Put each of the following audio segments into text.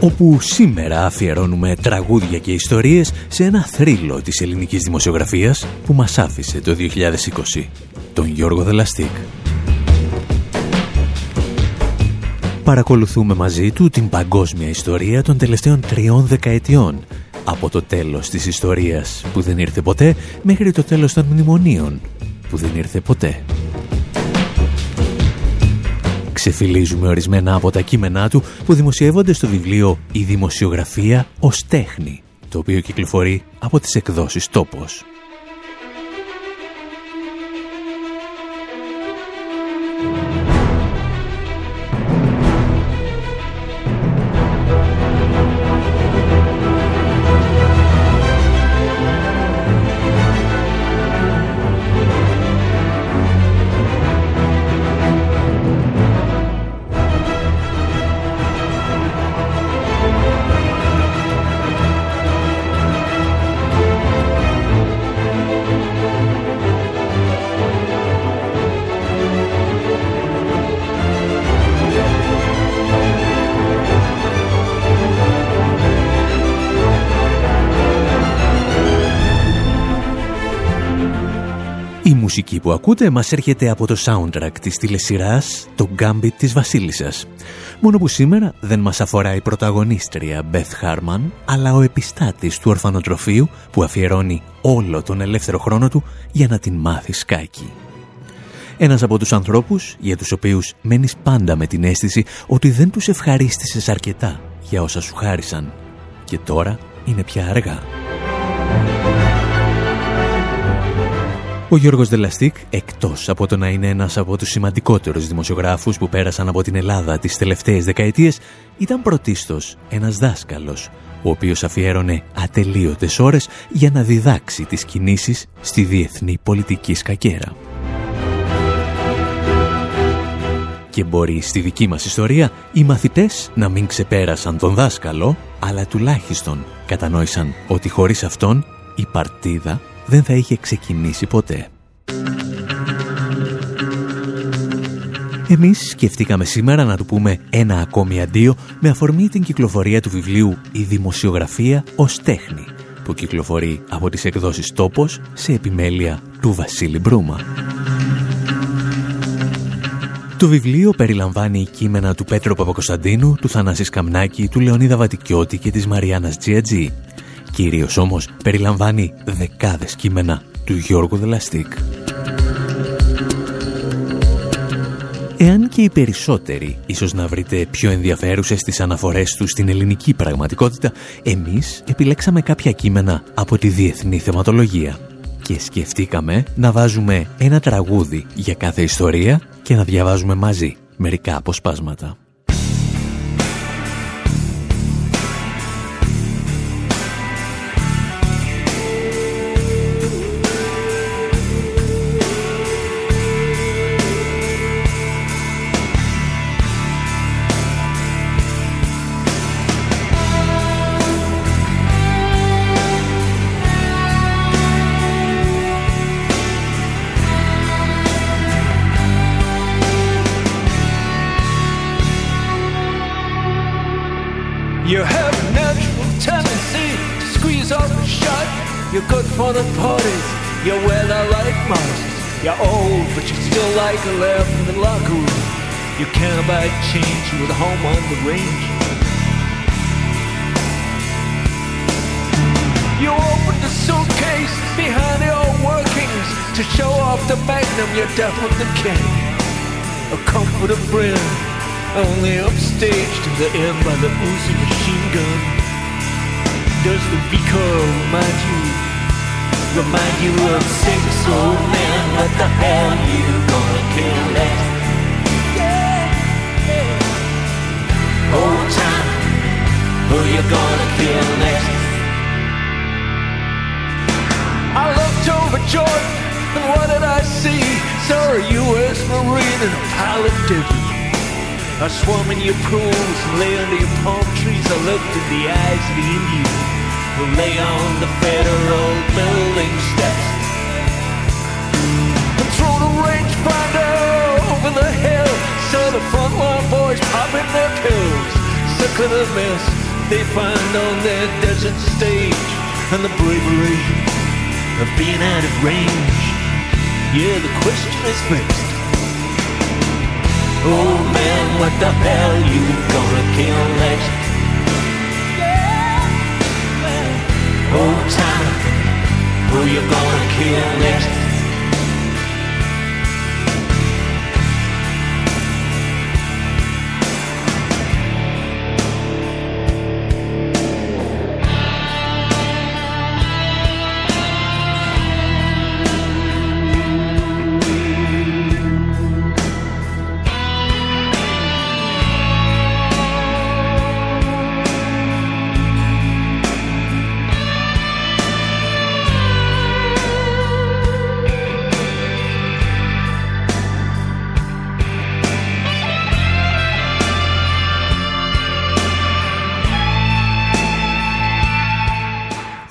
Όπου σήμερα αφιερώνουμε τραγούδια και ιστορίες σε ένα θρύλο της ελληνικής δημοσιογραφίας που μας άφησε το 2020, τον Γιώργο Δελαστίκ. Παρακολουθούμε μαζί του την παγκόσμια ιστορία των τελευταίων τριών δεκαετιών, από το τέλος της ιστορίας που δεν ήρθε ποτέ μέχρι το τέλος των μνημονίων που δεν ήρθε ποτέ ξεφυλίζουμε ορισμένα από τα κείμενά του που δημοσιεύονται στο βιβλίο «Η δημοσιογραφία ως τέχνη», το οποίο κυκλοφορεί από τις εκδόσεις «Τόπος». Μουσική που ακούτε μας έρχεται από το soundtrack της τηλεσυράς «Το Gambit της Βασίλισσας». Μόνο που σήμερα δεν μας αφορά η πρωταγωνίστρια Beth Harman, αλλά ο επιστάτης του ορφανοτροφείου που αφιερώνει όλο τον ελεύθερο χρόνο του για να την μάθει σκάκι. Ένας από τους ανθρώπους για τους οποίους μένεις πάντα με την αίσθηση ότι δεν τους ευχαρίστησες αρκετά για όσα σου χάρισαν. Και τώρα είναι πια αργά. Ο Γιώργος Δελαστίκ, εκτός από το να είναι ένας από τους σημαντικότερους δημοσιογράφους που πέρασαν από την Ελλάδα τις τελευταίες δεκαετίες, ήταν πρωτίστως ένας δάσκαλος, ο οποίος αφιέρωνε ατελείωτες ώρες για να διδάξει τις κινήσεις στη διεθνή πολιτική σκακέρα. Και μπορεί στη δική μας ιστορία οι μαθητές να μην ξεπέρασαν τον δάσκαλο, αλλά τουλάχιστον κατανόησαν ότι χωρίς αυτόν η παρτίδα δεν θα είχε ξεκινήσει ποτέ. Εμείς σκεφτήκαμε σήμερα να του πούμε ένα ακόμη αντίο με αφορμή την κυκλοφορία του βιβλίου «Η δημοσιογραφία ως τέχνη» που κυκλοφορεί από τις εκδόσεις «Τόπος» σε επιμέλεια του Βασίλη Μπρούμα. Το βιβλίο περιλαμβάνει κείμενα του Πέτρο Παπακοσταντίνου, του Θανάση Καμνάκη, του Λεωνίδα Βατικιώτη και της Μαριάννας Τζιατζή Κυρίως όμως περιλαμβάνει δεκάδες κείμενα του Γιώργου Δελαστίκ. Εάν και οι περισσότεροι ίσως να βρείτε πιο ενδιαφέρουσες τις αναφορές τους στην ελληνική πραγματικότητα, εμείς επιλέξαμε κάποια κείμενα από τη διεθνή θεματολογία και σκεφτήκαμε να βάζουμε ένα τραγούδι για κάθε ιστορία και να διαβάζουμε μαζί μερικά αποσπάσματα. for the parties. You weather like masks. You're old, but you still like a laugh in the locker room. You can't buy change with a home on the range. You open the suitcase behind your workings to show off the magnum you're definitely king. A comforter friend, only upstaged in the end by the Uzi machine gun. Does the beaker remind you remind you of six old men. What the hell you gonna kill at? Yeah. Old time, who you gonna kill next? I looked over Jordan, and what did I see? Saw a U.S. Marine and a pilot of. I swam in your pools and lay under your palm trees. I looked in the eyes of the Indian who lay on the federal Of the mess they find on their desert stage. And the bravery of being out of range. Yeah, the question is fixed. Oh man, what the hell you gonna kill next? Oh time, who you gonna kill next?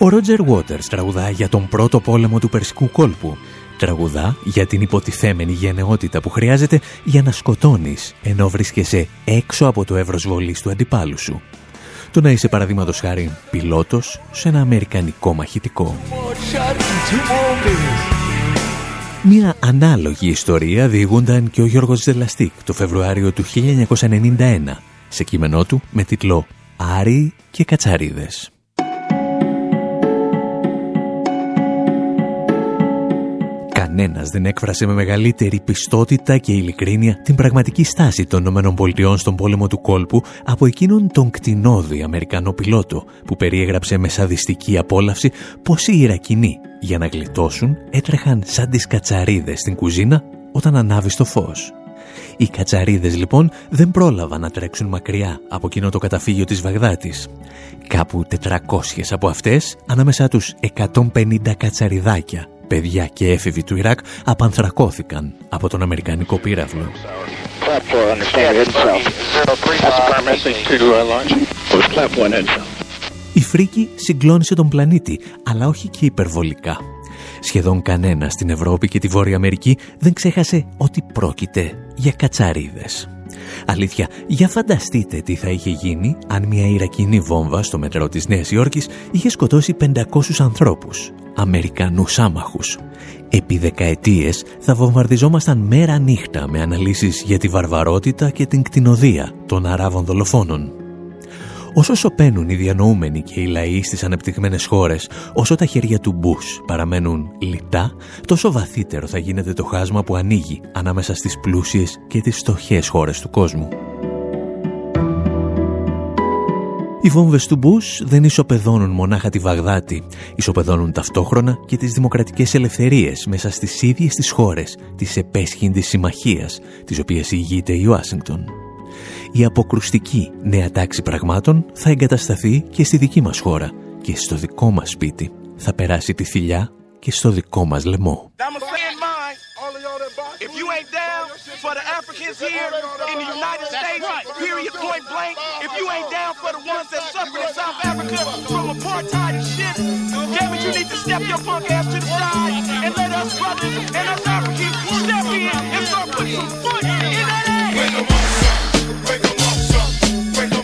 Ο Ρότζερ Waters τραγουδά για τον πρώτο πόλεμο του Περσικού κόλπου. Τραγουδά για την υποτιθέμενη γενναιότητα που χρειάζεται για να σκοτώνεις ενώ βρίσκεσαι έξω από το εύρος βολής του αντιπάλου σου. Το να είσαι παραδείγματος χάρη πιλότος σε ένα αμερικανικό μαχητικό. Μια ανάλογη ιστορία διηγούνταν και ο Γιώργος Ζελαστίκ το Φεβρουάριο του 1991 σε κείμενό του με τίτλο «Άρη και Κατσαρίδες». Κανένας δεν έκφρασε με μεγαλύτερη πιστότητα και ειλικρίνεια την πραγματική στάση των ΗΠΑ στον πόλεμο του κόλπου από εκείνον τον κτηνόδη Αμερικανό πιλότο που περιέγραψε με σαδιστική απόλαυση πως οι Ιρακινοί για να γλιτώσουν έτρεχαν σαν τις κατσαρίδες στην κουζίνα όταν ανάβει το φως. Οι κατσαρίδες λοιπόν δεν πρόλαβαν να τρέξουν μακριά από εκείνο το καταφύγιο της Βαγδάτης. Κάπου 400 από αυτές, ανάμεσά τους 150 κατσαριδάκια, παιδιά και έφηβοι του Ιράκ απανθρακώθηκαν από τον Αμερικανικό πύραυλο. Η φρίκη συγκλώνησε τον πλανήτη, αλλά όχι και υπερβολικά. Σχεδόν κανένας στην Ευρώπη και τη Βόρεια Αμερική δεν ξέχασε ότι πρόκειται για κατσαρίδες. Αλήθεια, για φανταστείτε τι θα είχε γίνει αν μια Ιρακινή βόμβα στο μετρό της Νέας Υόρκης είχε σκοτώσει 500 ανθρώπους, Αμερικανούς άμαχους. Επί δεκαετίες θα βομβαρδιζόμασταν μέρα νύχτα με αναλύσεις για τη βαρβαρότητα και την κτηνοδία των Αράβων δολοφόνων. Όσο σωπαίνουν οι διανοούμενοι και οι λαοί στις ανεπτυγμένες χώρες, όσο τα χέρια του Μπούς παραμένουν λιτά, τόσο βαθύτερο θα γίνεται το χάσμα που ανοίγει ανάμεσα στις πλούσιες και τις στοχές χώρες του κόσμου. Οι βόμβες του Μπούς δεν ισοπεδώνουν μονάχα τη Βαγδάτη, ισοπεδώνουν ταυτόχρονα και τις δημοκρατικές ελευθερίες μέσα στις ίδιες τις χώρες της επέσχυντης συμμαχίας, τις οποίες ηγείται η Ουάσιγκτον η αποκρουστική νέα τάξη πραγμάτων θα εγκατασταθεί και στη δική μας χώρα και στο δικό μας σπίτι. Θα περάσει τη θηλιά και στο δικό μας λαιμό. If you ain't down for the Africans here in the United States, period, point blank, if you ain't down for the ones that suffered in South Africa from apartheid and shit, damn it, you need to step your punk ass to the side and let us brothers and us Africans step in and start putting some foot in that ass. Ο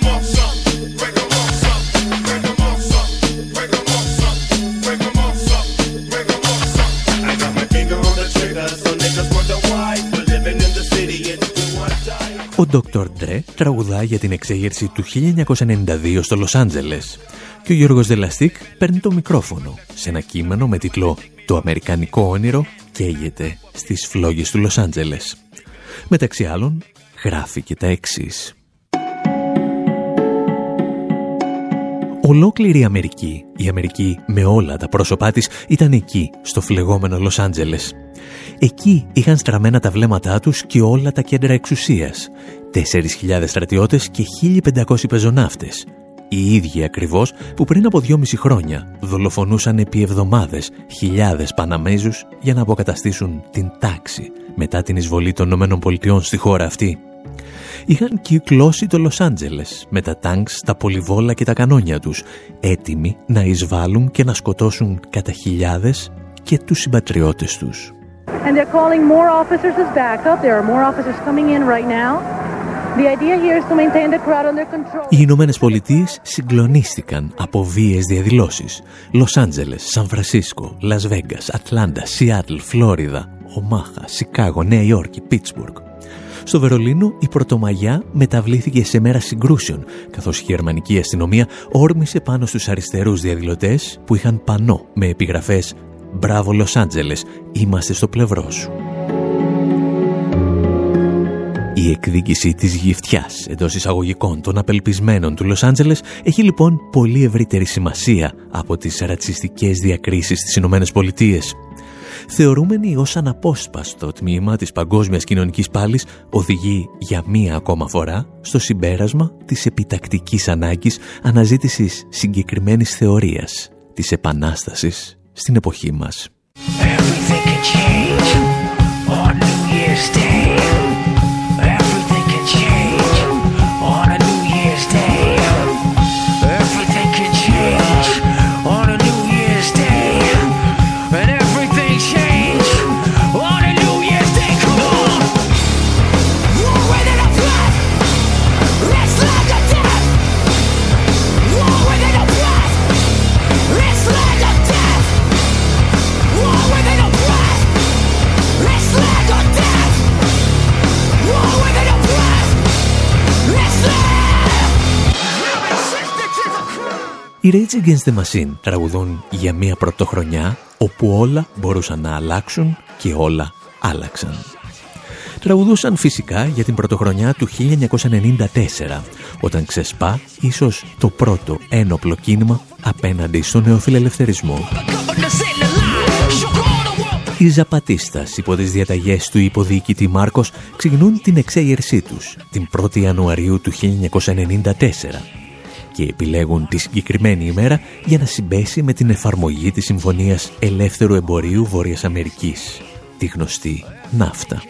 Dr. Dre τραγουδά για την εξέγερση του 1992 στο Λος Άντζελες και ο Γιώργος Δελαστίκ παίρνει το μικρόφωνο σε ένα κείμενο με τίτλο «Το Αμερικανικό όνειρο καίγεται στις φλόγες του Λος Άντζελες». Μεταξύ άλλων γράφει και τα εξής. Ολόκληρη η Αμερική, η Αμερική με όλα τα πρόσωπά της, ήταν εκεί, στο φλεγόμενο Λος Άντζελες. Εκεί είχαν στραμμένα τα βλέμματά τους και όλα τα κέντρα εξουσίας. 4.000 στρατιώτες και 1.500 πεζοναύτες. οι ίδιοι ακριβώς που πριν από δυόμιση χρόνια δολοφονούσαν επί εβδομάδες χιλιάδες Παναμέζους για να αποκαταστήσουν την τάξη μετά την εισβολή των ΗΠΑ στη χώρα αυτή. Είχαν κυκλώσει το Λος Άντζελες με τα τανκς, τα πολυβόλα και τα κανόνια τους, έτοιμοι να εισβάλλουν και να σκοτώσουν κατά χιλιάδες και τους συμπατριώτες τους. And they're calling more officers as backup. There are more officers coming in right now. Οι Ηνωμένες Πολιτείες συγκλονίστηκαν από βίαιες διαδηλώσεις. Λος Άντζελες, Σαν Φρανσίσκο, Λας Βέγκας, Ατλάντα, Σιάτλ, Φλόριδα, Ομάχα, Σικάγο, Νέα Υόρκη, Πίτσμπουργκ. Στο Βερολίνο η Πρωτομαγιά μεταβλήθηκε σε μέρα συγκρούσεων, καθώς η γερμανική αστυνομία όρμησε πάνω στους αριστερούς διαδηλωτές που είχαν πανό με επιγραφές «Μπράβο Λος Άντζελες, είμαστε στο πλευρό σου». Η εκδίκηση της γυφτιάς εντός εισαγωγικών των απελπισμένων του Λος Άντζελες έχει λοιπόν πολύ ευρύτερη σημασία από τις ρατσιστικές διακρίσεις στις Ηνωμένες Πολιτείες. Θεωρούμενη ως αναπόσπαστο τμήμα της παγκόσμιας κοινωνικής πάλης οδηγεί για μία ακόμα φορά στο συμπέρασμα της επιτακτικής ανάγκης αναζήτησης συγκεκριμένης θεωρίας της Επανάστασης στην εποχή μας. Οι Rage Against the Machine τραγουδούν για μια πρωτοχρονιά όπου όλα μπορούσαν να αλλάξουν και όλα άλλαξαν. Τραγουδούσαν φυσικά για την πρωτοχρονιά του 1994, όταν ξεσπά ίσως το πρώτο ένοπλο κίνημα απέναντι στον νεοφιλελευθερισμό. Οι Ζαπατίστας υπό τις διαταγές του υποδιοικητή Μάρκος ξεκινούν την εξέγερσή τους την 1η Ιανουαρίου του 1994 και επιλέγουν τη συγκεκριμένη ημέρα για να συμπέσει με την εφαρμογή της Συμφωνίας Ελεύθερου Εμπορίου Βόρειας Αμερικής, τη γνωστή ναύτα.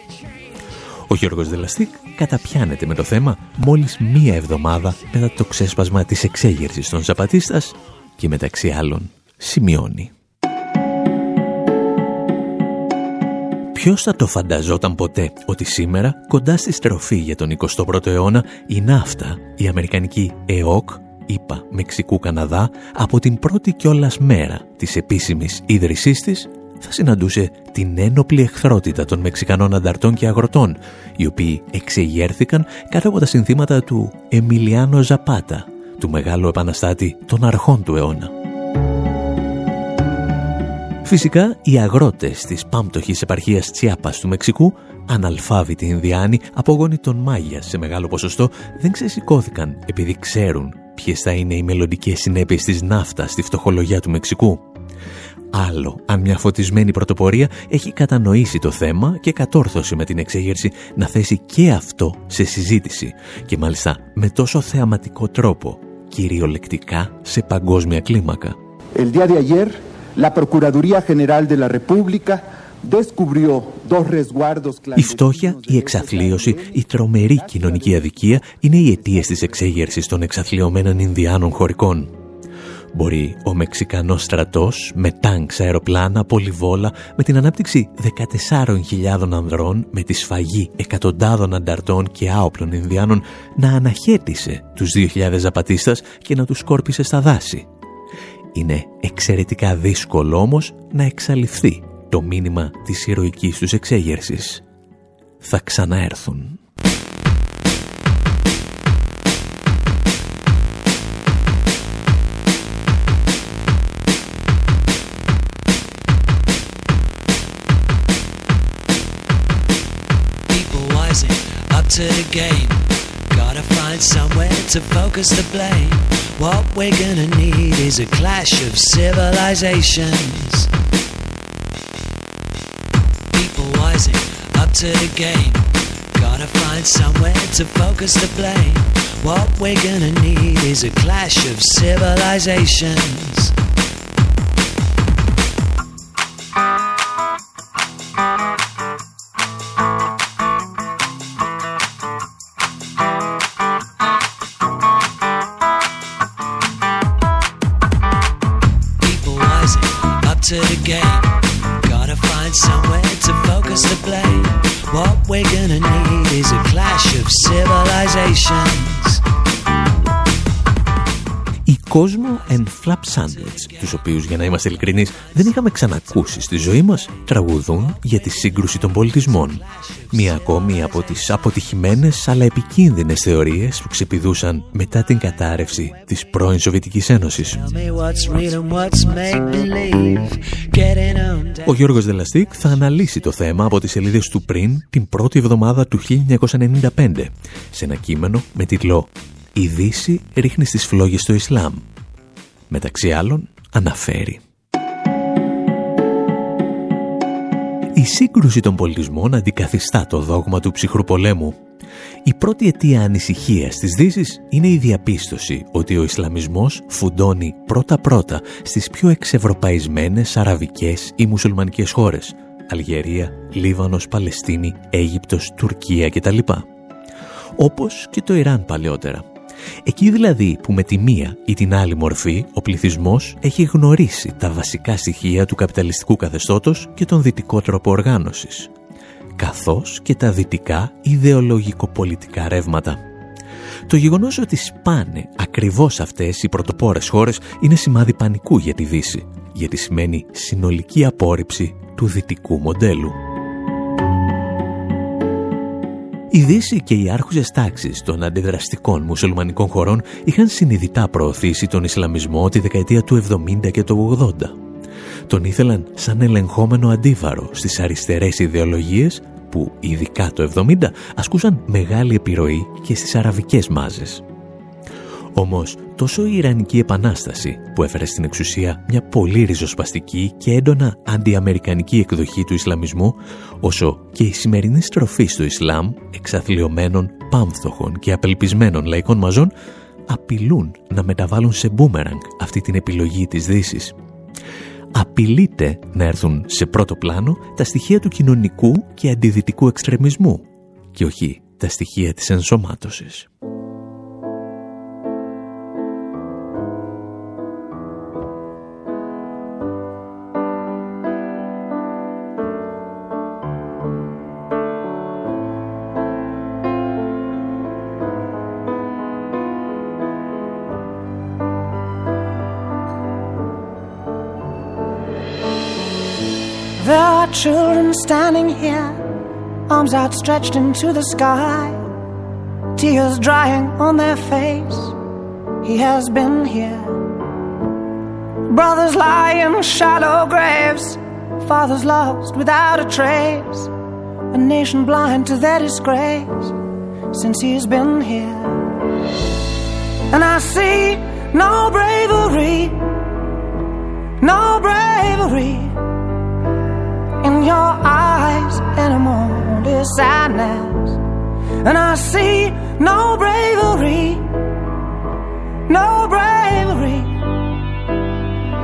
Ο Γιώργος Δελαστίκ καταπιάνεται με το θέμα μόλις μία εβδομάδα μετά το ξέσπασμα της εξέγερσης των Ζαπατίστας και μεταξύ άλλων σημειώνει. Ποιος θα το φανταζόταν ποτέ ότι σήμερα, κοντά στη στροφή για τον 21ο αιώνα, η ναύτα, η αμερικανική ΕΟΚ, είπα Μεξικού Καναδά, από την πρώτη κιόλας μέρα της επίσημης ίδρυσής της, θα συναντούσε την ένοπλη εχθρότητα των Μεξικανών ανταρτών και αγροτών, οι οποίοι εξεγέρθηκαν κάτω από τα συνθήματα του Εμιλιάνο Ζαπάτα, του μεγάλου επαναστάτη των αρχών του αιώνα. Φυσικά, οι αγρότες της πάμπτωχης επαρχίας Τσιάπας του Μεξικού, αναλφάβητοι Ινδιάνοι, απόγονοι των Μάγιας σε μεγάλο ποσοστό, δεν ξεσηκώθηκαν επειδή ξέρουν ποιες θα είναι οι μελλοντικές συνέπειες της ναύτας στη φτωχολογιά του Μεξικού; Άλλο αν μια φωτισμένη πρωτοπορία έχει κατανοήσει το θέμα και κατόρθωσε με την εξέγερση να θέσει και αυτό σε συζήτηση και μάλιστα με τόσο θεαματικό τρόπο, κυριολεκτικά σε παγκόσμια κλίμακα. El día de ayer, la Procuraduría General de la República η φτώχεια, η εξαθλίωση, η τρομερή κοινωνική αδικία είναι οι αιτίες της εξέγερσης των εξαθλιωμένων Ινδιάνων χωρικών. Μπορεί ο Μεξικανός στρατός με τάγκς, αεροπλάνα, πολυβόλα, με την ανάπτυξη 14.000 ανδρών, με τη σφαγή εκατοντάδων ανταρτών και άοπλων Ινδιάνων να αναχέτησε τους 2.000 Ζαπατίστας και να τους σκόρπισε στα δάση. Είναι εξαιρετικά δύσκολο όμως να εξαλειφθεί το μήνυμα της ηρωικής τους εξέγερσης. Θα ξαναέρθουν. to the game. Gotta find somewhere to focus the blame. What we're gonna need is a clash of civilizations. Rising up to the game. Gotta find somewhere to focus the blame. What we're gonna need is a clash of civilizations. Κόσμο and Flap Sandwich, τους οποίους για να είμαστε ειλικρινείς δεν είχαμε ξανακούσει στη ζωή μας, τραγουδούν για τη σύγκρουση των πολιτισμών. Μία ακόμη από τις αποτυχημένες αλλά επικίνδυνες θεωρίες που ξεπηδούσαν μετά την κατάρρευση της πρώην Σοβιετικής Ένωσης. Tell me what's real and what's make-believe. Getting on down. Ο Γιώργος Δελαστίκ θα αναλύσει το θέμα από τις σελίδες του πριν την πρώτη εβδομάδα του 1995 σε ένα κείμενο με τίτλο «Η Δύση ρίχνει στις φλόγες στο Ισλάμ». Μεταξύ άλλων αναφέρει Η σύγκρουση των πολιτισμών αντικαθιστά το δόγμα του ψυχρού πολέμου. Η πρώτη αιτία ανησυχίας της Δύσης είναι η διαπίστωση ότι ο Ισλαμισμός φουντώνει πρώτα-πρώτα στις πιο εξευρωπαϊσμένες αραβικές ή μουσουλμανικές χώρες Αλγερία, Λίβανος, Παλαιστίνη, Αίγυπτος, Τουρκία κτλ. Όπως και το Ιράν παλαιότερα. Εκεί δηλαδή που με τη μία ή την άλλη μορφή ο πληθυσμός έχει γνωρίσει τα βασικά στοιχεία του καπιταλιστικού καθεστώτος και τον δυτικό τρόπο οργάνωσης, καθώς και τα δυτικά ιδεολογικοπολιτικά ρεύματα. Το γεγονός ότι σπάνε ακριβώς αυτές οι πρωτοπόρες χώρες είναι σημάδι πανικού για τη Δύση, γιατί σημαίνει συνολική απόρριψη του δυτικού μοντέλου. Η Δύση και οι άρχουσες τάξεις των αντιδραστικών μουσουλμανικών χωρών είχαν συνειδητά προωθήσει τον Ισλαμισμό τη δεκαετία του 70 και του 80. Τον ήθελαν σαν ελεγχόμενο αντίβαρο στις αριστερές ιδεολογίες που ειδικά το 70 ασκούσαν μεγάλη επιρροή και στις αραβικές μάζες. Όμως, τόσο η Ιρανική Επανάσταση που έφερε στην εξουσία μια πολύ ριζοσπαστική και έντονα αντιαμερικανική εκδοχή του Ισλαμισμού, όσο και η σημερινή στροφή στο Ισλάμ εξαθλειωμένων, πάμφθοχων και απελπισμένων λαϊκών μαζών, απειλούν να μεταβάλουν σε μπούμεραγκ αυτή την επιλογή της Δύσης. Απειλείται να έρθουν σε πρώτο πλάνο τα στοιχεία του κοινωνικού και αντιδυτικού εξτρεμισμού και όχι τα στοιχεία της ενσωμάτωσης. Children standing here, arms outstretched into the sky, tears drying on their face. He has been here. Brothers lie in shallow graves, fathers lost without a trace, a nation blind to their disgrace since he's been here. And I see no bravery, no bravery your eyes anymore. Only sadness, and I see no bravery, no bravery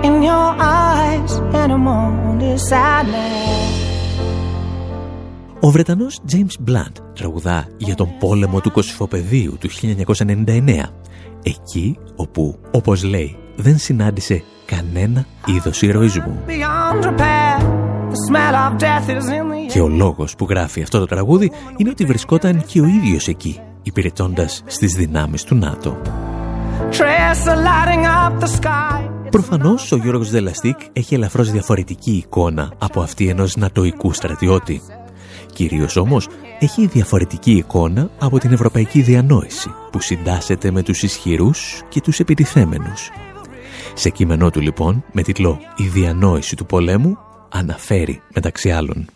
in your eyes anymore. Only sadness. Ο Βρετανός James Blunt τραγουδά για τον πόλεμο του Κωσυφοπεδίου του 1999, εκεί όπου, όπως λέει, δεν συνάντησε κανένα είδος ηρωισμού. Beyond repair, the smell of death is in the Και ο λόγος που γράφει αυτό το τραγούδι είναι ότι βρισκόταν και ο ίδιος εκεί, υπηρετώντας στις δυνάμεις του ΝΑΤΟ. trace are lighting up the sky. Προφανώς ο Γιώργος Δελαστίκ έχει ελαφρώς διαφορετική εικόνα από αυτή ενός νατοικού στρατιώτη. Κυρίως όμως έχει διαφορετική εικόνα από την ευρωπαϊκή διανόηση που συντάσσεται με τους ισχυρούς και τους επιτιθέμενους. Σε κείμενό του λοιπόν, με τίτλο «Η διανόηση του πολέμου», αναφέρει μεταξύ άλλων.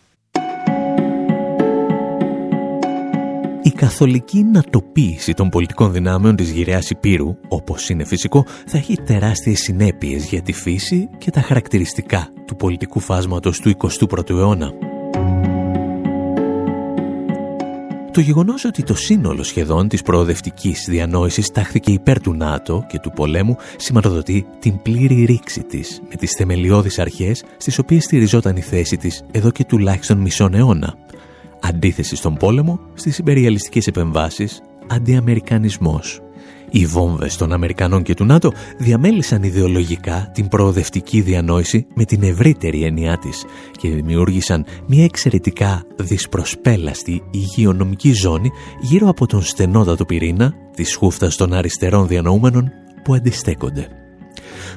Η καθολική νατοποίηση των πολιτικών δυνάμεων της γυραιάς Υπήρου, όπως είναι φυσικό, θα έχει τεράστιες συνέπειες για τη φύση και τα χαρακτηριστικά του πολιτικού φάσματος του 21ου αιώνα. Το γεγονός ότι το σύνολο σχεδόν της προοδευτικής διανόησης τάχθηκε υπέρ του ΝΑΤΟ και του πολέμου σηματοδοτεί την πλήρη ρήξη της με τις θεμελιώδεις αρχές στις οποίες στηριζόταν η θέση της εδώ και τουλάχιστον μισόν αιώνα. Αντίθεση στον πόλεμο, στις υπεριαλιστικές επεμβάσεις, αντιαμερικανισμός. Οι βόμβες των Αμερικανών και του ΝΑΤΟ διαμέλυσαν ιδεολογικά την προοδευτική διανόηση με την ευρύτερη έννοιά της και δημιούργησαν μια εξαιρετικά δυσπροσπέλαστη υγειονομική ζώνη γύρω από τον στενότατο πυρήνα της χούφτας των αριστερών διανοούμενων που αντιστέκονται.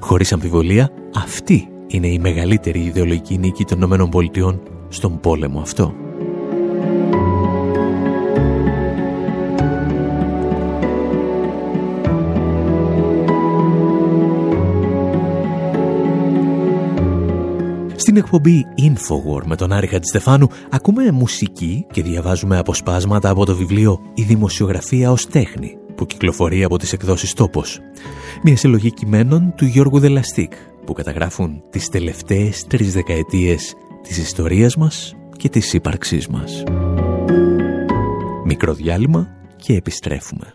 Χωρίς αμφιβολία, αυτή είναι η μεγαλύτερη ιδεολογική νίκη των ΗΠΑ στον πόλεμο αυτό. Εκπομπή Infowar με τον Άρη Χατζηστεφάνου ακούμε μουσική και διαβάζουμε αποσπάσματα από το βιβλίο «Η δημοσιογραφία ως τέχνη» που κυκλοφορεί από τις εκδόσεις «Τόπος». Μια συλλογή κειμένων του Γιώργου Δελαστίκ που καταγράφουν τις τελευταίες τρεις δεκαετίες της ιστορίας μας και της ύπαρξής μας. Μικρό διάλειμμα και επιστρέφουμε.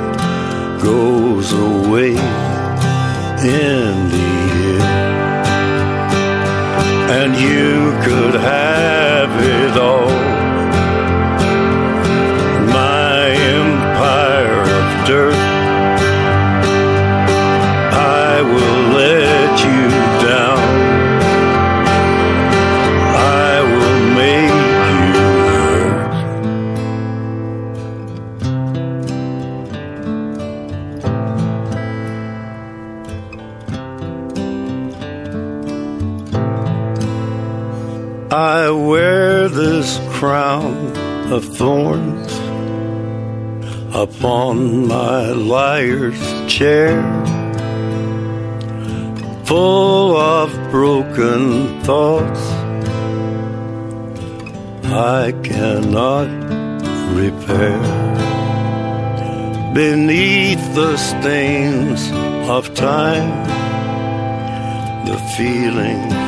goes away in the end. And you could have it all. Chair, full of broken thoughts I cannot repair. Beneath the stains of time, the feelings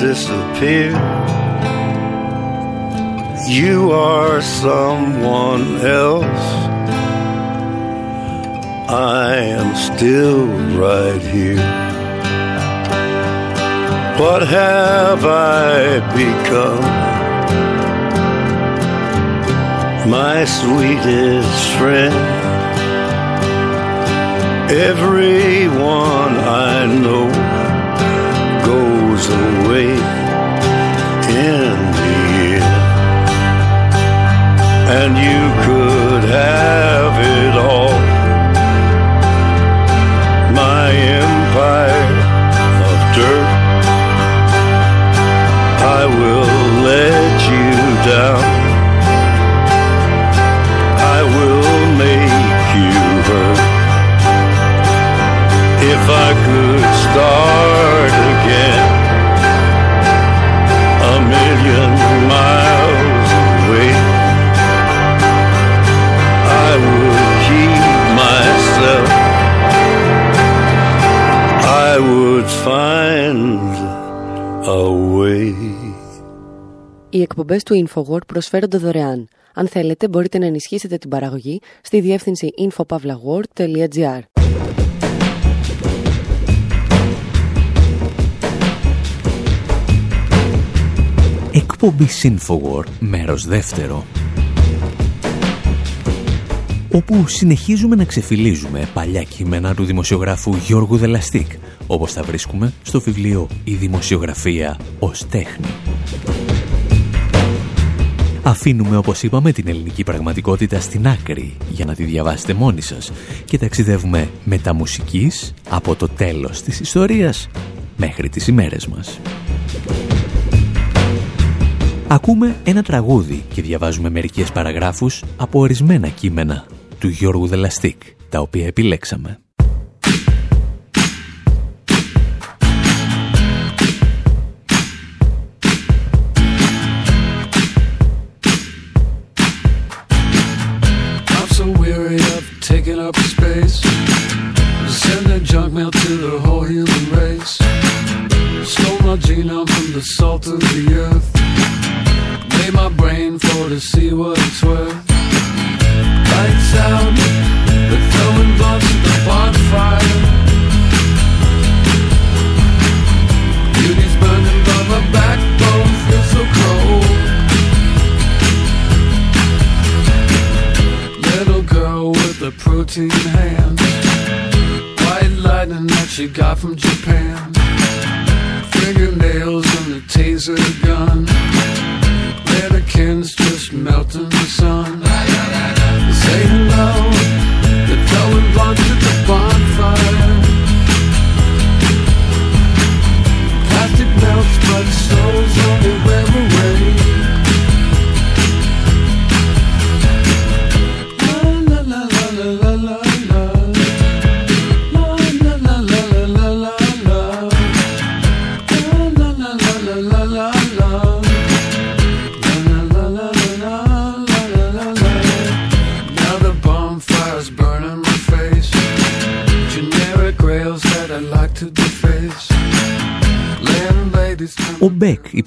disappear. You are someone else. I am still right here. What have I become? My sweetest friend. Everyone I know goes away in the end. And you could have it all. Empire of dirt. I will let you down. εκπομπές του InfoWord προσφέρονται δωρεάν. Αν θέλετε, μπορείτε να ενισχύσετε την παραγωγή στη διεύθυνση infopavlagor.gr. Εκπομπή Infowar, μέρος δεύτερο. Όπου συνεχίζουμε να ξεφυλίζουμε παλιά κείμενα του δημοσιογράφου Γιώργου Δελαστίκ, όπως τα βρίσκουμε στο βιβλίο «Η δημοσιογραφία ως τέχνη». Αφήνουμε, όπως είπαμε, την ελληνική πραγματικότητα στην άκρη για να τη διαβάσετε μόνοι σας και ταξιδεύουμε μεταμουσικής από το τέλος της ιστορίας μέχρι τις ημέρες μας. Ακούμε ένα τραγούδι και διαβάζουμε μερικές παραγράφους από ορισμένα κείμενα του Γιώργου Δελαστίκ, τα οποία επιλέξαμε. My genome from the salt of the earth. Made my brain for to see what it's worth. Lights out, they're throwing blocks at the bonfire. Beauty's burning, but my backbone feels so cold. Little girl with the protein hands, white lightning that she got from Japan taser gun. Mannequins just melting the sun. Say hello, they're blowing blunt to the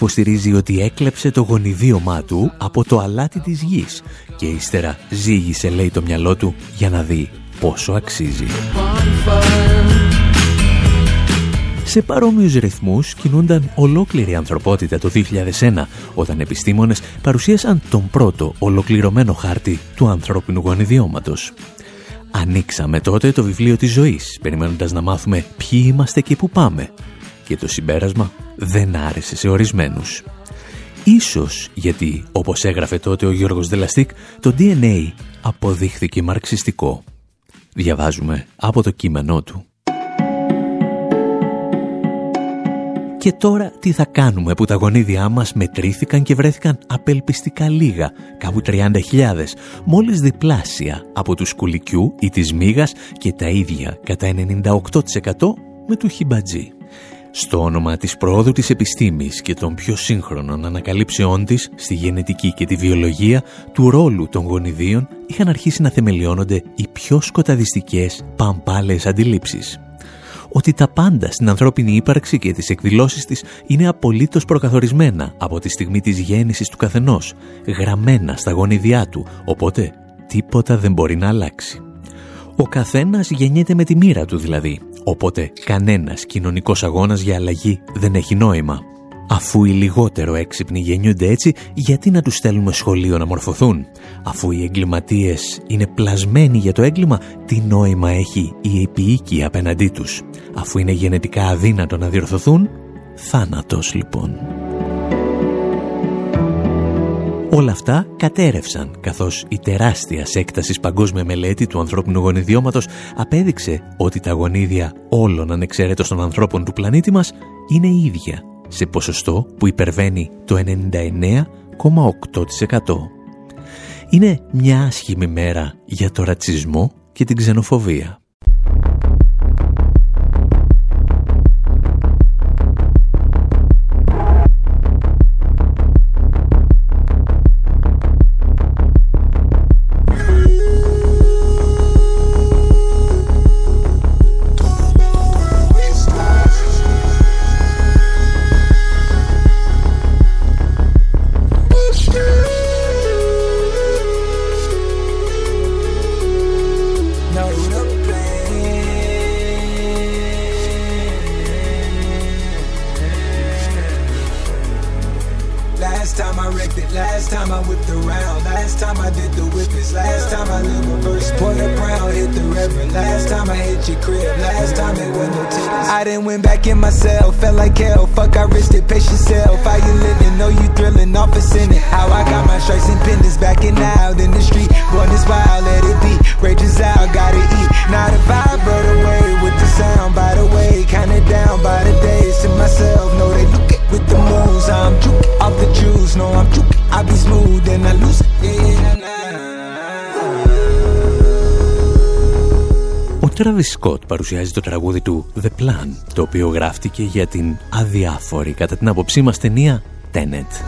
υποστηρίζει ότι έκλεψε το γονιδίωμά του από το αλάτι της γης και ύστερα ζήγησε λέει το μυαλό του για να δει πόσο αξίζει. Σε παρόμοιους ρυθμούς κινούνταν ολόκληρη η ανθρωπότητα το 2001 όταν επιστήμονες παρουσίασαν τον πρώτο ολοκληρωμένο χάρτη του ανθρώπινου γονιδιώματος. Ανοίξαμε τότε το βιβλίο της ζωής, περιμένοντας να μάθουμε ποιοι είμαστε και πού πάμε. Και το συμπέρασμα δεν άρεσε σε ορισμένους. Ίσως γιατί, όπως έγραφε τότε ο Γιώργος Δελαστίκ, το DNA αποδείχθηκε μαρξιστικό. Διαβάζουμε από το κείμενό του. Και τώρα τι θα κάνουμε που τα γονίδια μας μετρήθηκαν και βρέθηκαν απελπιστικά λίγα, κάπου 30.000, μόλις διπλάσια από τους σκουλικιού ή της μύγας και τα ίδια κατά 98% με του χιμπατζή. Στο όνομα της πρόοδου της επιστήμης και των πιο σύγχρονων ανακαλύψεών της στη γενετική και τη βιολογία του ρόλου των γονιδίων είχαν αρχίσει να θεμελιώνονται οι πιο σκοταδιστικές παμπάλες αντιλήψεις ότι τα πάντα στην ανθρώπινη ύπαρξη και τις εκδηλώσεις της είναι απολύτως προκαθορισμένα από τη στιγμή της γέννησης του καθενός, γραμμένα στα γονιδιά του, οπότε τίποτα δεν μπορεί να αλλάξει. Ο καθένας γεννιέται με τη μοίρα του δηλαδή, οπότε κανένας κοινωνικός αγώνας για αλλαγή δεν έχει νόημα. Αφού οι λιγότερο έξυπνοι γεννιούνται έτσι, γιατί να τους στέλνουμε σχολείο να μορφωθούν; Αφού οι εγκληματίες είναι πλασμένοι για το έγκλημα, τι νόημα έχει η επίοικη απέναντί τους; Αφού είναι γενετικά αδύνατο να διορθωθούν, θάνατος λοιπόν. Όλα αυτά κατέρευσαν, καθώς η τεράστια έκταση παγκόσμια μελέτη του ανθρώπινου γονιδιώματος απέδειξε ότι τα γονίδια όλων ανεξαιρέτως των ανθρώπων του πλανήτη μας είναι ίδια σε ποσοστό που υπερβαίνει το 99,8%. Είναι μια άσχημη μέρα για το ρατσισμό και την ξενοφοβία. Travis Scott παρουσιάζει το τραγούδι του The Plan, το οποίο γράφτηκε για την αδιάφορη κατά την άποψή μας ταινία Tenet.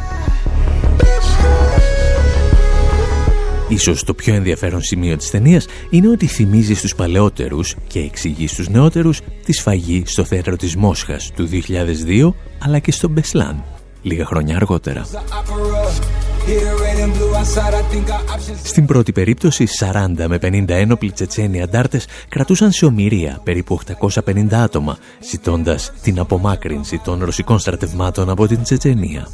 Ίσως το πιο ενδιαφέρον σημείο της ταινίας είναι ότι θυμίζει στους παλαιότερους και εξηγεί στους νεότερους τη σφαγή στο θέατρο της Μόσχας του 2002 αλλά και στο Μπεσλάν λίγα χρόνια αργότερα. Στην πρώτη περίπτωση, 40 με 50 ένοπλοι Τσετσένοι αντάρτες κρατούσαν σε ομοιρία περίπου 850 άτομα, ζητώντας την απομάκρυνση των ρωσικών στρατευμάτων από την Τσετσενία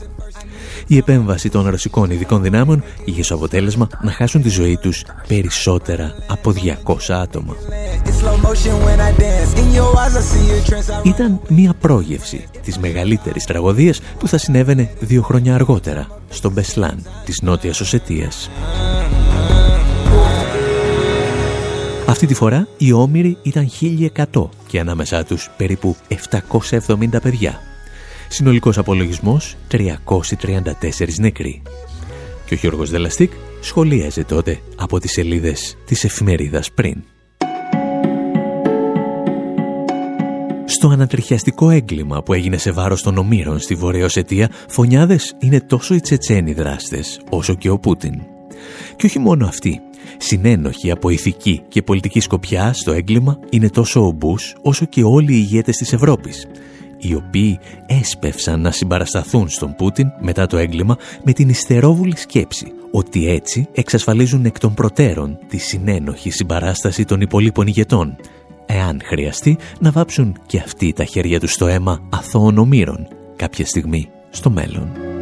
η επέμβαση των ρωσικών ειδικών δυνάμεων είχε ως αποτέλεσμα να χάσουν τη ζωή τους περισσότερα από 200 άτομα. Ήταν μια πρόγευση της μεγαλύτερης τραγωδίας που θα συνέβαινε δύο χρόνια αργότερα στο Μπεσλάν της Νότιας Οσετίας. Αυτή τη φορά οι Όμηροι ήταν 1100 και ανάμεσά τους περίπου 770 παιδιά. Συνολικός απολογισμός 334 νεκροί. Και ο Γιώργος Δελαστίκ σχολίαζε τότε από τις σελίδες της εφημερίδας πριν. Στο ανατριχιαστικό έγκλημα που έγινε σε βάρος των ομήρων στη Βορεια Οσετία, φωνιάδες είναι τόσο οι Τσετσένοι δράστες, όσο και ο Πούτιν. Και όχι μόνο αυτοί. Συνένοχοι από ηθική και πολιτική σκοπιά στο έγκλημα είναι τόσο ο Μπούς, όσο και όλοι οι ηγέτες της Ευρώπης οι οποίοι έσπευσαν να συμπαρασταθούν στον Πούτιν μετά το έγκλημα με την ιστερόβουλη σκέψη ότι έτσι εξασφαλίζουν εκ των προτέρων τη συνένοχη συμπαράσταση των υπολείπων ηγετών, εάν χρειαστεί να βάψουν και αυτοί τα χέρια τους στο αίμα αθώων ομήρων κάποια στιγμή στο μέλλον.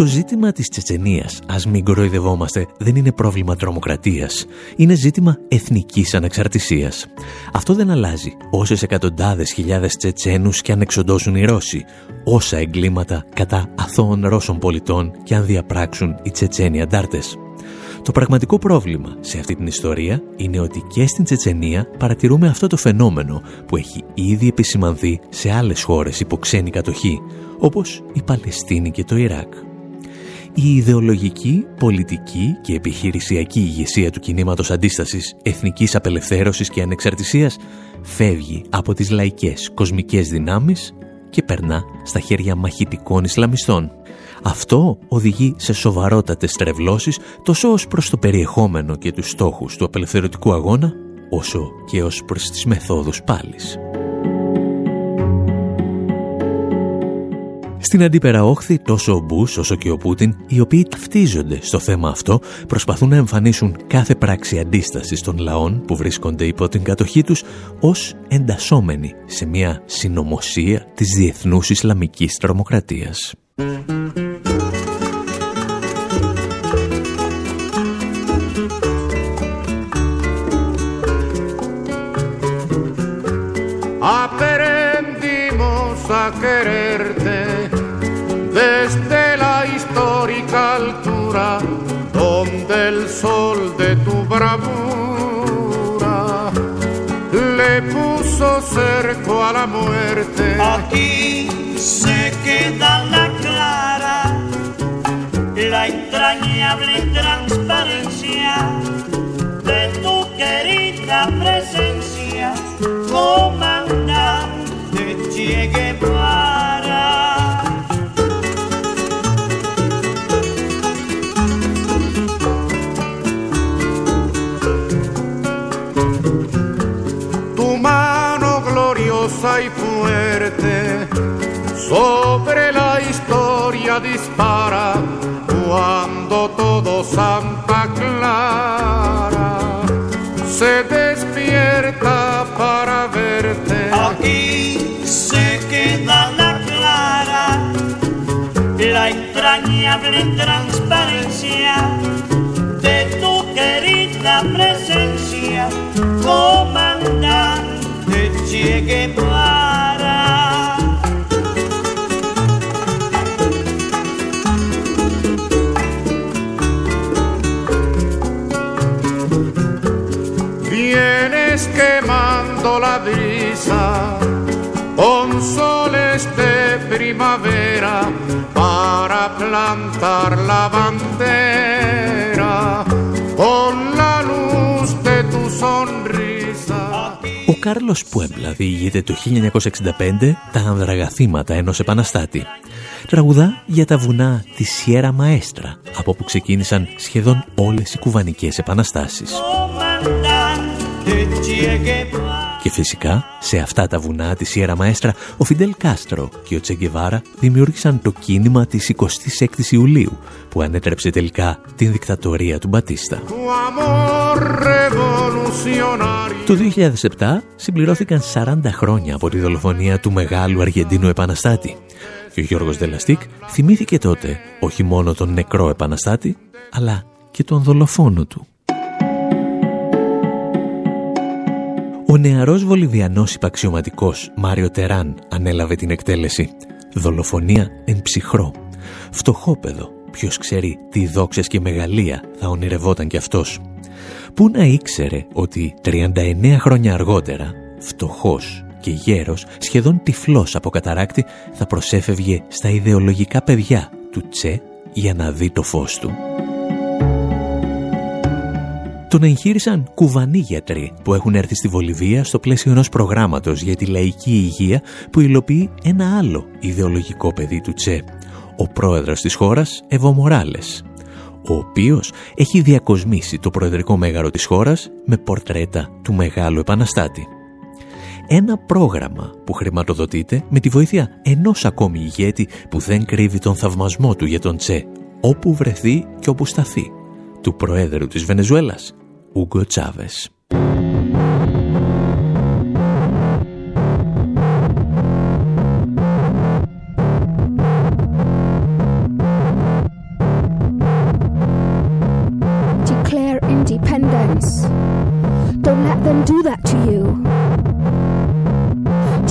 Το ζήτημα της Τσετσενίας, ας μην κοροϊδευόμαστε, δεν είναι πρόβλημα τρομοκρατίας. Είναι ζήτημα εθνικής ανεξαρτησίας. Αυτό δεν αλλάζει όσες εκατοντάδες χιλιάδες Τσετσένους και αν εξοντώσουν οι Ρώσοι, όσα εγκλήματα κατά αθώων Ρώσων πολιτών και αν διαπράξουν οι Τσετσένοι αντάρτες. Το πραγματικό πρόβλημα σε αυτή την ιστορία είναι ότι και στην Τσετσενία παρατηρούμε αυτό το φαινόμενο που έχει ήδη επισημανθεί σε άλλες χώρες υπό ξένη κατοχή, όπως η Παλαιστίνη και το Ιράκ η ιδεολογική, πολιτική και επιχειρησιακή ηγεσία του κινήματος αντίστασης εθνικής απελευθέρωσης και ανεξαρτησίας φεύγει από τις λαϊκές κοσμικές δυνάμεις και περνά στα χέρια μαχητικών Ισλαμιστών. Αυτό οδηγεί σε σοβαρότατες τρευλώσεις τόσο ως προς το περιεχόμενο και τους στόχους του απελευθερωτικού αγώνα, όσο και ως προς τις μεθόδους πάλης. Στην αντίπερα όχθη τόσο ο Μπούς όσο και ο Πούτιν, οι οποίοι ταυτίζονται στο θέμα αυτό, προσπαθούν να εμφανίσουν κάθε πράξη αντίστασης των λαών που βρίσκονται υπό την κατοχή τους ως εντασσόμενοι σε μια συνωμοσία της διεθνούς Ισλαμικής τρομοκρατίας. Sol de tu bravura le puso cerco a la muerte. Aquí se queda la clara, la entrañable transparencia de tu querida presencia, comandante Che Guevara. Y fuerte sobre la historia dispara cuando todo Santa Clara se despierta para verte. Aquí se queda la clara, la entrañable transparencia de tu querida presencia, comandante Che Guevara. Vienes quemando la brisa con soles de primavera para plantar la bandera Κάρλος Πουέμπλα διηγείται το 1965 τα ανδραγαθήματα ενός επαναστάτη. Τραγουδά για τα βουνά της Σιέρα Μαέστρα, από που ξεκίνησαν σχεδόν όλες οι κουβανικές επαναστάσεις. Και φυσικά, σε αυτά τα βουνά της Σιέρα Μαέστρα, ο Φιντέλ Κάστρο και ο Τσεγκεβάρα δημιούργησαν το κίνημα της 26 Ιουλίου, που ανέτρεψε τελικά την δικτατορία του Μπατίστα. Το 2007 συμπληρώθηκαν 40 χρόνια από τη δολοφονία του μεγάλου Αργεντίνου επαναστάτη. Και ο Γιώργος Δελαστίκ θυμήθηκε τότε όχι μόνο τον νεκρό επαναστάτη, αλλά και τον δολοφόνο του. Ο νεαρός βολιβιανός υπαξιωματικός Μάριο Τεράν ανέλαβε την εκτέλεση. Δολοφονία εν ψυχρό. Φτωχόπεδο. Ποιος ξέρει τι δόξες και μεγαλεία θα ονειρευόταν κι αυτός. Πού να ήξερε ότι 39 χρόνια αργότερα, φτωχός και γέρος, σχεδόν τυφλός από καταράκτη, θα προσέφευγε στα ιδεολογικά παιδιά του Τσε για να δει το φως του. Τον εγχείρησαν κουβανοί γιατροί που έχουν έρθει στη Βολιβία στο πλαίσιο ενός προγράμματος για τη λαϊκή υγεία που υλοποιεί ένα άλλο ιδεολογικό παιδί του Τσε, ο πρόεδρος της χώρας Εβο Μοράλες, ο οποίος έχει διακοσμήσει το προεδρικό μέγαρο της χώρας με πορτρέτα του Μεγάλου Επαναστάτη. Ένα πρόγραμμα που χρηματοδοτείται με τη βοήθεια ενός ακόμη ηγέτη που δεν κρύβει τον θαυμασμό του για τον Τσε, όπου βρεθεί και όπου σταθεί, του Προέδρου της Βενεζουέλας, Ούγκο Τσάβες.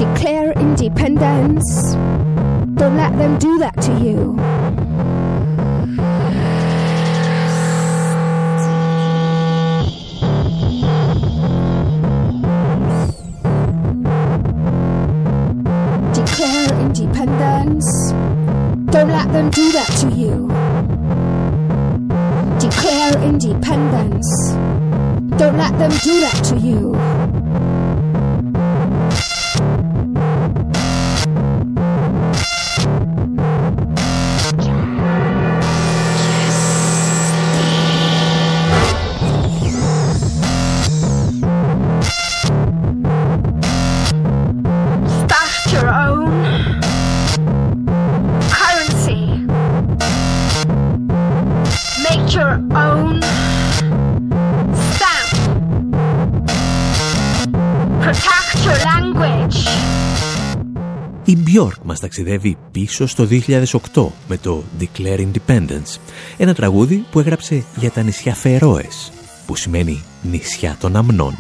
Declare independence. Don't let them do that to you. Independence. Don't let them do that to you. Declare independence. Don't let them do that to you. Ταξιδεύει πίσω στο 2008 με το Declare Independence, ένα τραγούδι που έγραψε για τα νησιά Φερόες, που σημαίνει νησιά των αμνών.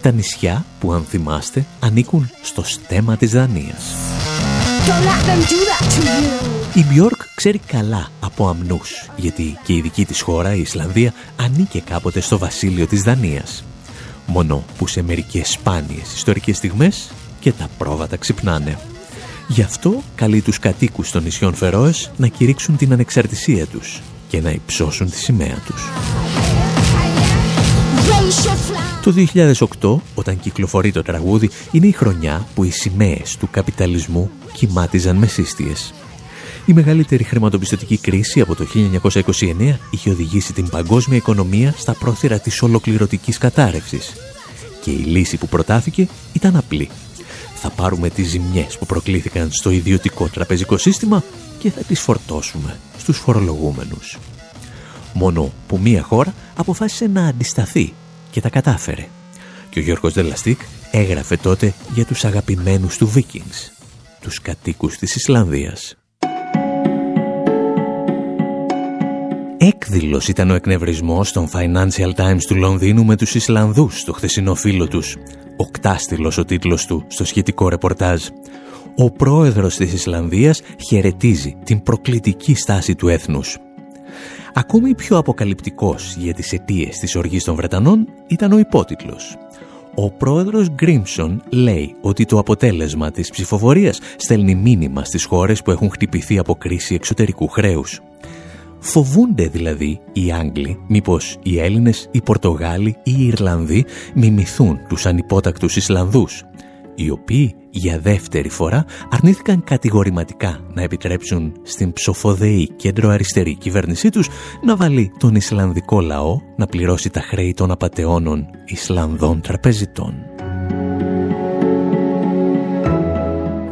Τα νησιά που, αν θυμάστε, ανήκουν στο στέμα της Δανίας. Don't let them do that to you. Η Björk ξέρει καλά από αμνούς, γιατί και η δική της χώρα, η Ισλανδία, ανήκε κάποτε στο βασίλειο της Δανίας. Μόνο που σε μερικές σπάνιες ιστορικές στιγμές και τα πρόβατα ξυπνάνε. Γι' αυτό καλεί τους κατοίκους των νησιών Φερόες να κηρύξουν την ανεξαρτησία τους και να υψώσουν τη σημαία τους. Raise your flag. Το 2008, όταν κυκλοφορεί το τραγούδι, είναι η χρονιά που οι σημαίες του καπιταλισμού κοιμάτιζαν με σύστιες. Η μεγαλύτερη χρηματοπιστωτική κρίση από το 1929 είχε οδηγήσει την παγκόσμια οικονομία στα πρόθυρα της ολοκληρωτικής κατάρρευσης. Και η λύση που προτάθηκε ήταν απλή. Θα πάρουμε τις ζημιές που προκλήθηκαν στο ιδιωτικό τραπεζικό σύστημα και θα τις φορτώσουμε στους φορολογούμενους. Μόνο που μία χώρα αποφάσισε να αντισταθεί και τα κατάφερε. Και ο Γιώργος Δελαστίκ έγραφε τότε για τους αγαπημένους του Vikings, τους κατοίκους της Ισλανδίας. Έκδηλος ήταν ο εκνευρισμός των Financial Times του Λονδίνου με τους Ισλανδούς στο χθεσινό φίλο τους. Οκτάστηλος ο τίτλος του στο σχετικό ρεπορτάζ. Ο πρόεδρος της Ισλανδίας χαιρετίζει την προκλητική στάση του έθνους. Ακόμη πιο αποκαλυπτικός για τις αιτίες της οργής των Βρετανών ήταν ο υπότιτλος. Ο πρόεδρος Γκρίμσον λέει ότι το αποτέλεσμα της ψηφοφορίας στέλνει μήνυμα στις χώρες που έχουν χτυπηθεί από κρίση εξωτερικού χρέους. Φοβούνται δηλαδή οι Άγγλοι μήπως οι Έλληνες, οι Πορτογάλοι ή οι Ιρλανδοί μιμηθούν τους ανυπότακτους Ισλανδούς οι οποίοι για δεύτερη φορά αρνήθηκαν κατηγορηματικά να επιτρέψουν στην ψοφοδεή κέντρο-αριστερή κυβέρνησή τους να βάλει τον Ισλανδικό λαό να πληρώσει τα χρέη των απατεώνων Ισλανδών τραπεζιτών.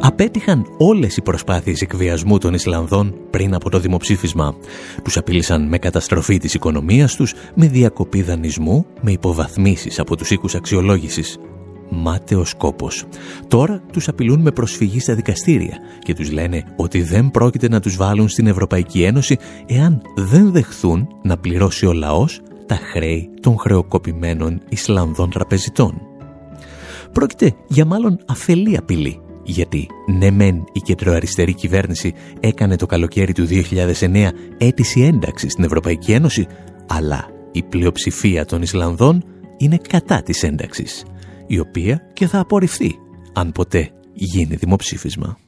Απέτυχαν όλες οι προσπάθειες εκβιασμού των Ισλανδών πριν από το δημοψήφισμα. Τους απείλησαν με καταστροφή της οικονομίας τους, με διακοπή δανεισμού, με υποβαθμίσεις από τους οίκους αξιολόγησης μάταιος κόπος. Τώρα τους απειλούν με προσφυγή στα δικαστήρια και τους λένε ότι δεν πρόκειται να τους βάλουν στην Ευρωπαϊκή Ένωση εάν δεν δεχθούν να πληρώσει ο λαός τα χρέη των χρεοκοπημένων Ισλανδών τραπεζιτών. Πρόκειται για μάλλον αφελή απειλή, γιατί ναι μεν η κεντροαριστερή κυβέρνηση έκανε το καλοκαίρι του 2009 αίτηση ένταξης στην Ευρωπαϊκή Ένωση, αλλά η πλειοψηφία των Ισλανδών είναι κατά της ένταξης η οποία και θα απορριφθεί αν ποτέ γίνει δημοψήφισμα.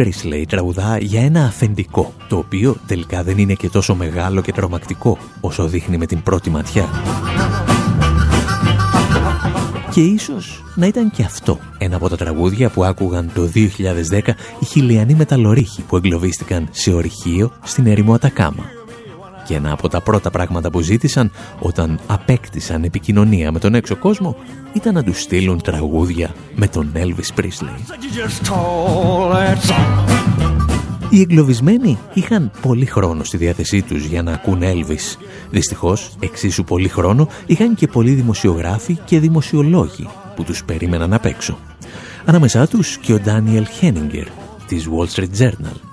Ο Elvis Presley τραγουδά για ένα αφεντικό, το οποίο τελικά δεν είναι και τόσο μεγάλο και τρομακτικό όσο δείχνει με την πρώτη ματιά. Και ίσως να ήταν και αυτό ένα από τα τραγούδια που άκουγαν το 2010 οι χιλιανοί μεταλλορύχοι που εγκλωβίστηκαν σε ορυχείο στην ερημό Ατακάμα. Και ένα από τα πρώτα πράγματα που ζήτησαν όταν απέκτησαν επικοινωνία με τον έξω κόσμο ήταν να τους στείλουν τραγούδια με τον Elvis Presley. Οι εγκλωβισμένοι είχαν πολύ χρόνο στη διάθεσή τους για να ακούν Elvis. Δυστυχώς, εξίσου πολύ χρόνο είχαν και πολλοί δημοσιογράφοι και δημοσιολόγοι που τους περίμεναν απ' έξω. Ανάμεσά τους και ο Ντάνιελ Χένιγκερ της Wall Street Journal.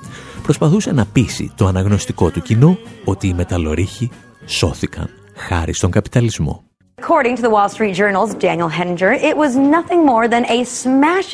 Προσπαθούσε να πείσει το αναγνωστικό του κοινό ότι οι μεταλλορύχοι σώθηκαν χάρη στον καπιταλισμό.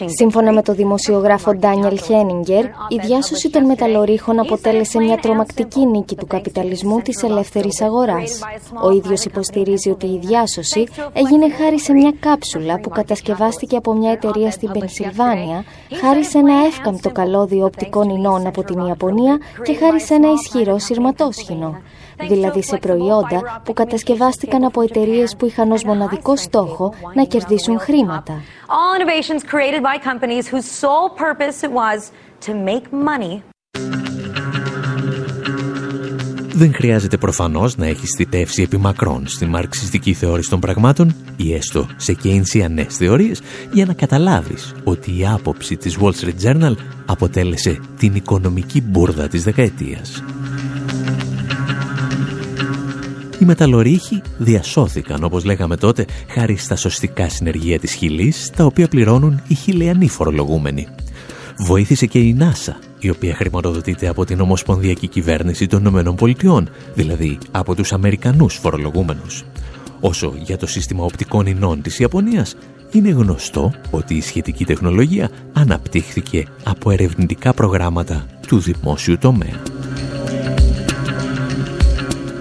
Σύμφωνα με το δημοσιογράφο Ντάνιελ Χένιγκερ, η διάσωση των μεταλλορίχων αποτέλεσε μια τρομακτική νίκη του καπιταλισμού της ελεύθερης αγοράς. Ο ίδιος υποστηρίζει ότι η διάσωση έγινε χάρη σε μια κάψουλα που κατασκευάστηκε από μια εταιρεία στην Πενσιλβάνια, χάρη σε ένα εύκαμπτο καλώδιο οπτικών ινών από την Ιαπωνία και χάρη σε ένα ισχυρό σειρματόσχηνο δηλαδή σε προϊόντα που κατασκευάστηκαν από εταιρείες που είχαν ως μοναδικό στόχο να κερδίσουν χρήματα. Δεν χρειάζεται προφανώς να έχεις θητεύσει επί μακρόν στη μαρξιστική θεώρηση των πραγμάτων ή έστω σε κέινσιανές θεωρίες για να καταλάβεις ότι η άποψη της Wall Street Journal αποτέλεσε την οικονομική μπουρδα της δεκαετίας. Οι μεταλλορύχοι διασώθηκαν, όπως λέγαμε τότε, χάρη στα σωστικά συνεργεία της Χιλής, τα οποία πληρώνουν οι χιλιανοί φορολογούμενοι. Βοήθησε και η ΝΑΣΑ, η οποία χρηματοδοτείται από την Ομοσπονδιακή Κυβέρνηση των Ηνωμένων Πολιτειών, δηλαδή από τους Αμερικανούς φορολογούμενους. Όσο για το σύστημα οπτικών ινών της Ιαπωνίας, είναι γνωστό ότι η σχετική τεχνολογία αναπτύχθηκε από ερευνητικά προγράμματα του δημόσιου τομέα.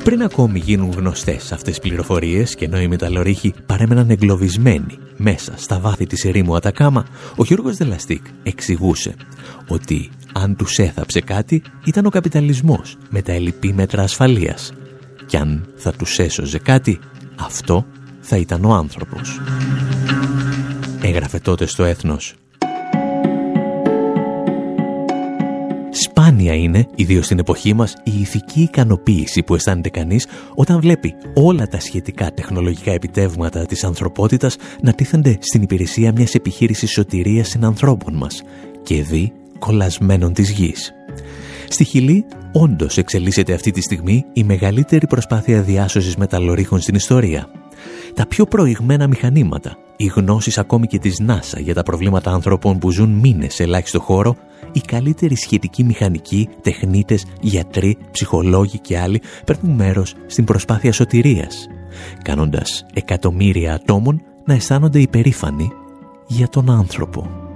Πριν ακόμη γίνουν γνωστές αυτές τις πληροφορίες και ενώ οι μεταλλορύχοι παρέμεναν εγκλωβισμένοι μέσα στα βάθη της ερήμου Ατακάμα, ο Γιώργος Δελαστίκ εξηγούσε ότι αν τους έθαψε κάτι ήταν ο καπιταλισμός με τα ελληπή μέτρα ασφαλείας και αν θα τους έσωζε κάτι, αυτό θα ήταν ο άνθρωπος. Έγραφε τότε στο έθνος Σπάνια είναι, ιδίως στην εποχή μας, η ηθική ικανοποίηση που αισθάνεται κανείς όταν βλέπει όλα τα σχετικά τεχνολογικά επιτεύγματα της ανθρωπότητας να τίθενται στην υπηρεσία μιας επιχείρησης σωτηρίας συνανθρώπων μας και δει κολλασμένων της γης. Στη Χιλή, όντως εξελίσσεται αυτή τη στιγμή η μεγαλύτερη προσπάθεια διάσωσης μεταλλορίχων στην ιστορία. Τα πιο προηγμένα μηχανήματα, οι γνώσεις ακόμη και της NASA για τα προβλήματα ανθρώπων που ζουν μήνες σε ελάχιστο χώρο, οι καλύτεροι σχετικοί μηχανικοί, τεχνίτες, γιατροί, ψυχολόγοι και άλλοι παίρνουν μέρος στην προσπάθεια σωτηρίας, κάνοντας εκατομμύρια ατόμων να αισθάνονται υπερήφανοι για τον άνθρωπο.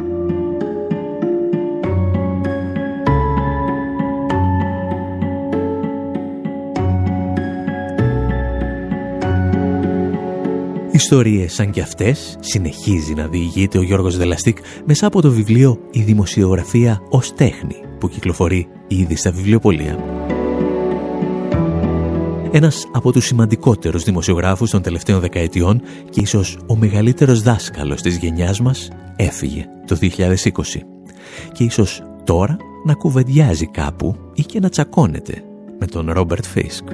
Ιστορίες σαν κι αυτές συνεχίζει να διηγείται ο Γιώργος Δελαστίκ μέσα από το βιβλίο «Η δημοσιογραφία ως τέχνη» που κυκλοφορεί ήδη στα βιβλιοπολία. Ένας από τους σημαντικότερους δημοσιογράφους των τελευταίων δεκαετιών και ίσως ο μεγαλύτερος δάσκαλος της γενιάς μας έφυγε το 2020. Και ίσως τώρα να κουβεντιάζει κάπου ή και να τσακώνεται με τον Ρόμπερτ Φίσκ.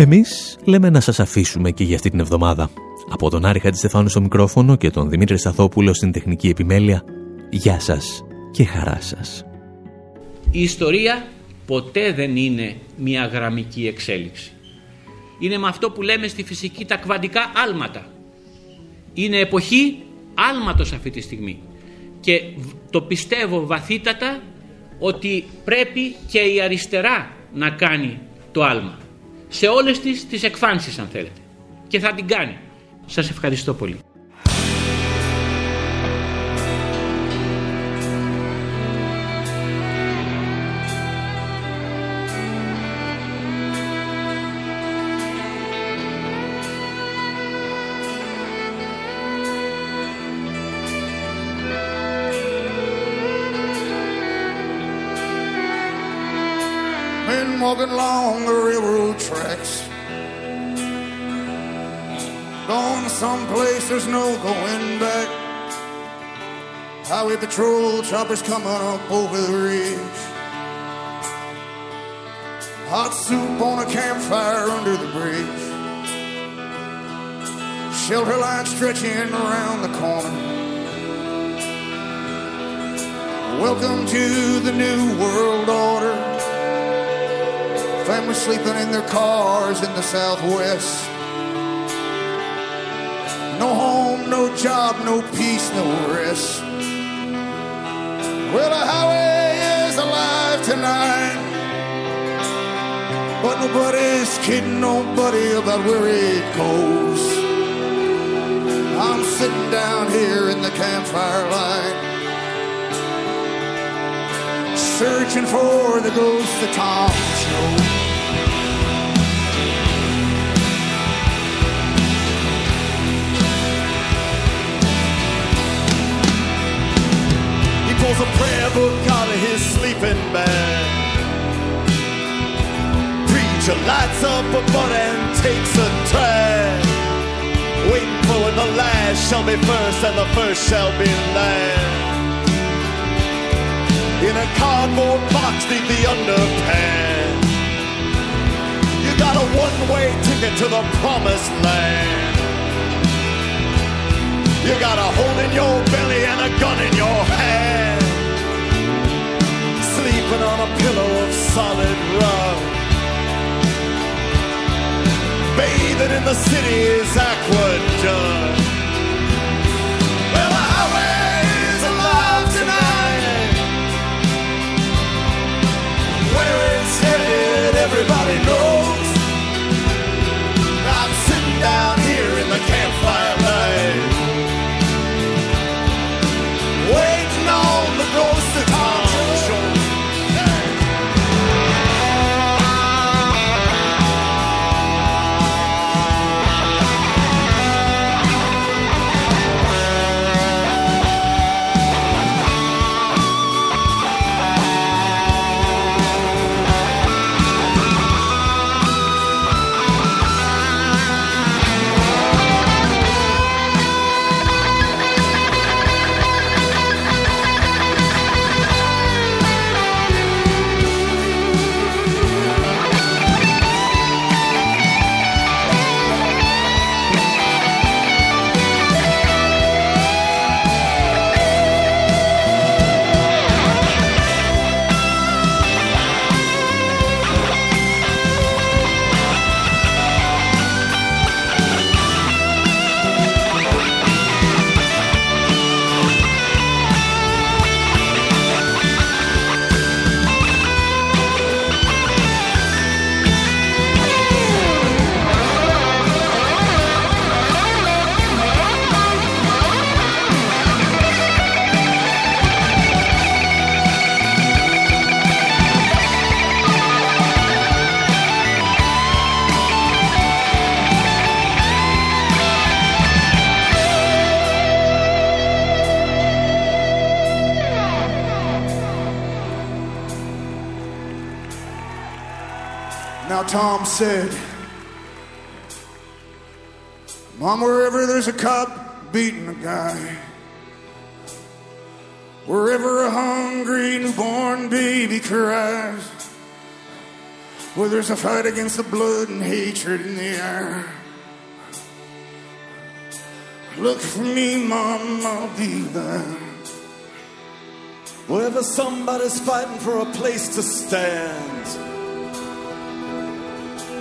Εμείς λέμε να σας αφήσουμε και για αυτή την εβδομάδα. Από τον Άρη Χατζηστεφάνου στο μικρόφωνο και τον Δημήτρη Σταθόπουλο στην τεχνική επιμέλεια, γεια σας και χαρά σας. Η ιστορία ποτέ δεν είναι μια γραμμική εξέλιξη. Είναι με αυτό που λέμε στη φυσική τα κβαντικά άλματα. Είναι εποχή άλματος αυτή τη στιγμή. Και το πιστεύω βαθύτατα ότι πρέπει και η αριστερά να κάνει το άλμα σε όλες τις, τις εκφάνσεις αν θέλετε και θα την κάνει. Σας ευχαριστώ πολύ. Walking along the railroad tracks. Going someplace there's no going back. Highway patrol choppers coming up over the ridge. Hot soup on a campfire under the bridge. Shelter line stretching around the corner. Welcome to the New World Order. Families sleeping in their cars in the southwest. No home, no job, no peace, no rest. Well, the highway is alive tonight. But nobody's kidding nobody about where it goes. I'm sitting down here in the campfire light. Searching for the ghost of Tom Jones. Pulls a prayer book out of his sleeping bag. Preacher lights up a butt and takes a drag. Waiting for when the last shall be first and the first shall be last. In a cardboard box neath the underpants. You got a one-way ticket to the promised land. You got a hole in your belly and a gun in your hand. Sleeping on a pillow of solid rock. Bathing in the city's aqueduct. Well, the alive tonight. Where it's headed, everybody knows. Said, Mom, wherever there's a cop beating a guy, wherever a hungry newborn baby cries, where there's a fight against the blood and hatred in the air. Look for me, Mom, I'll be there. Wherever somebody's fighting for a place to stand,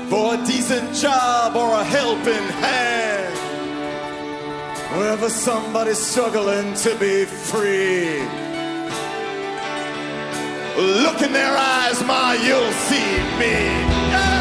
for a decent job or a helping hand, wherever somebody's struggling to be free. Look in their eyes, Ma, you'll see me.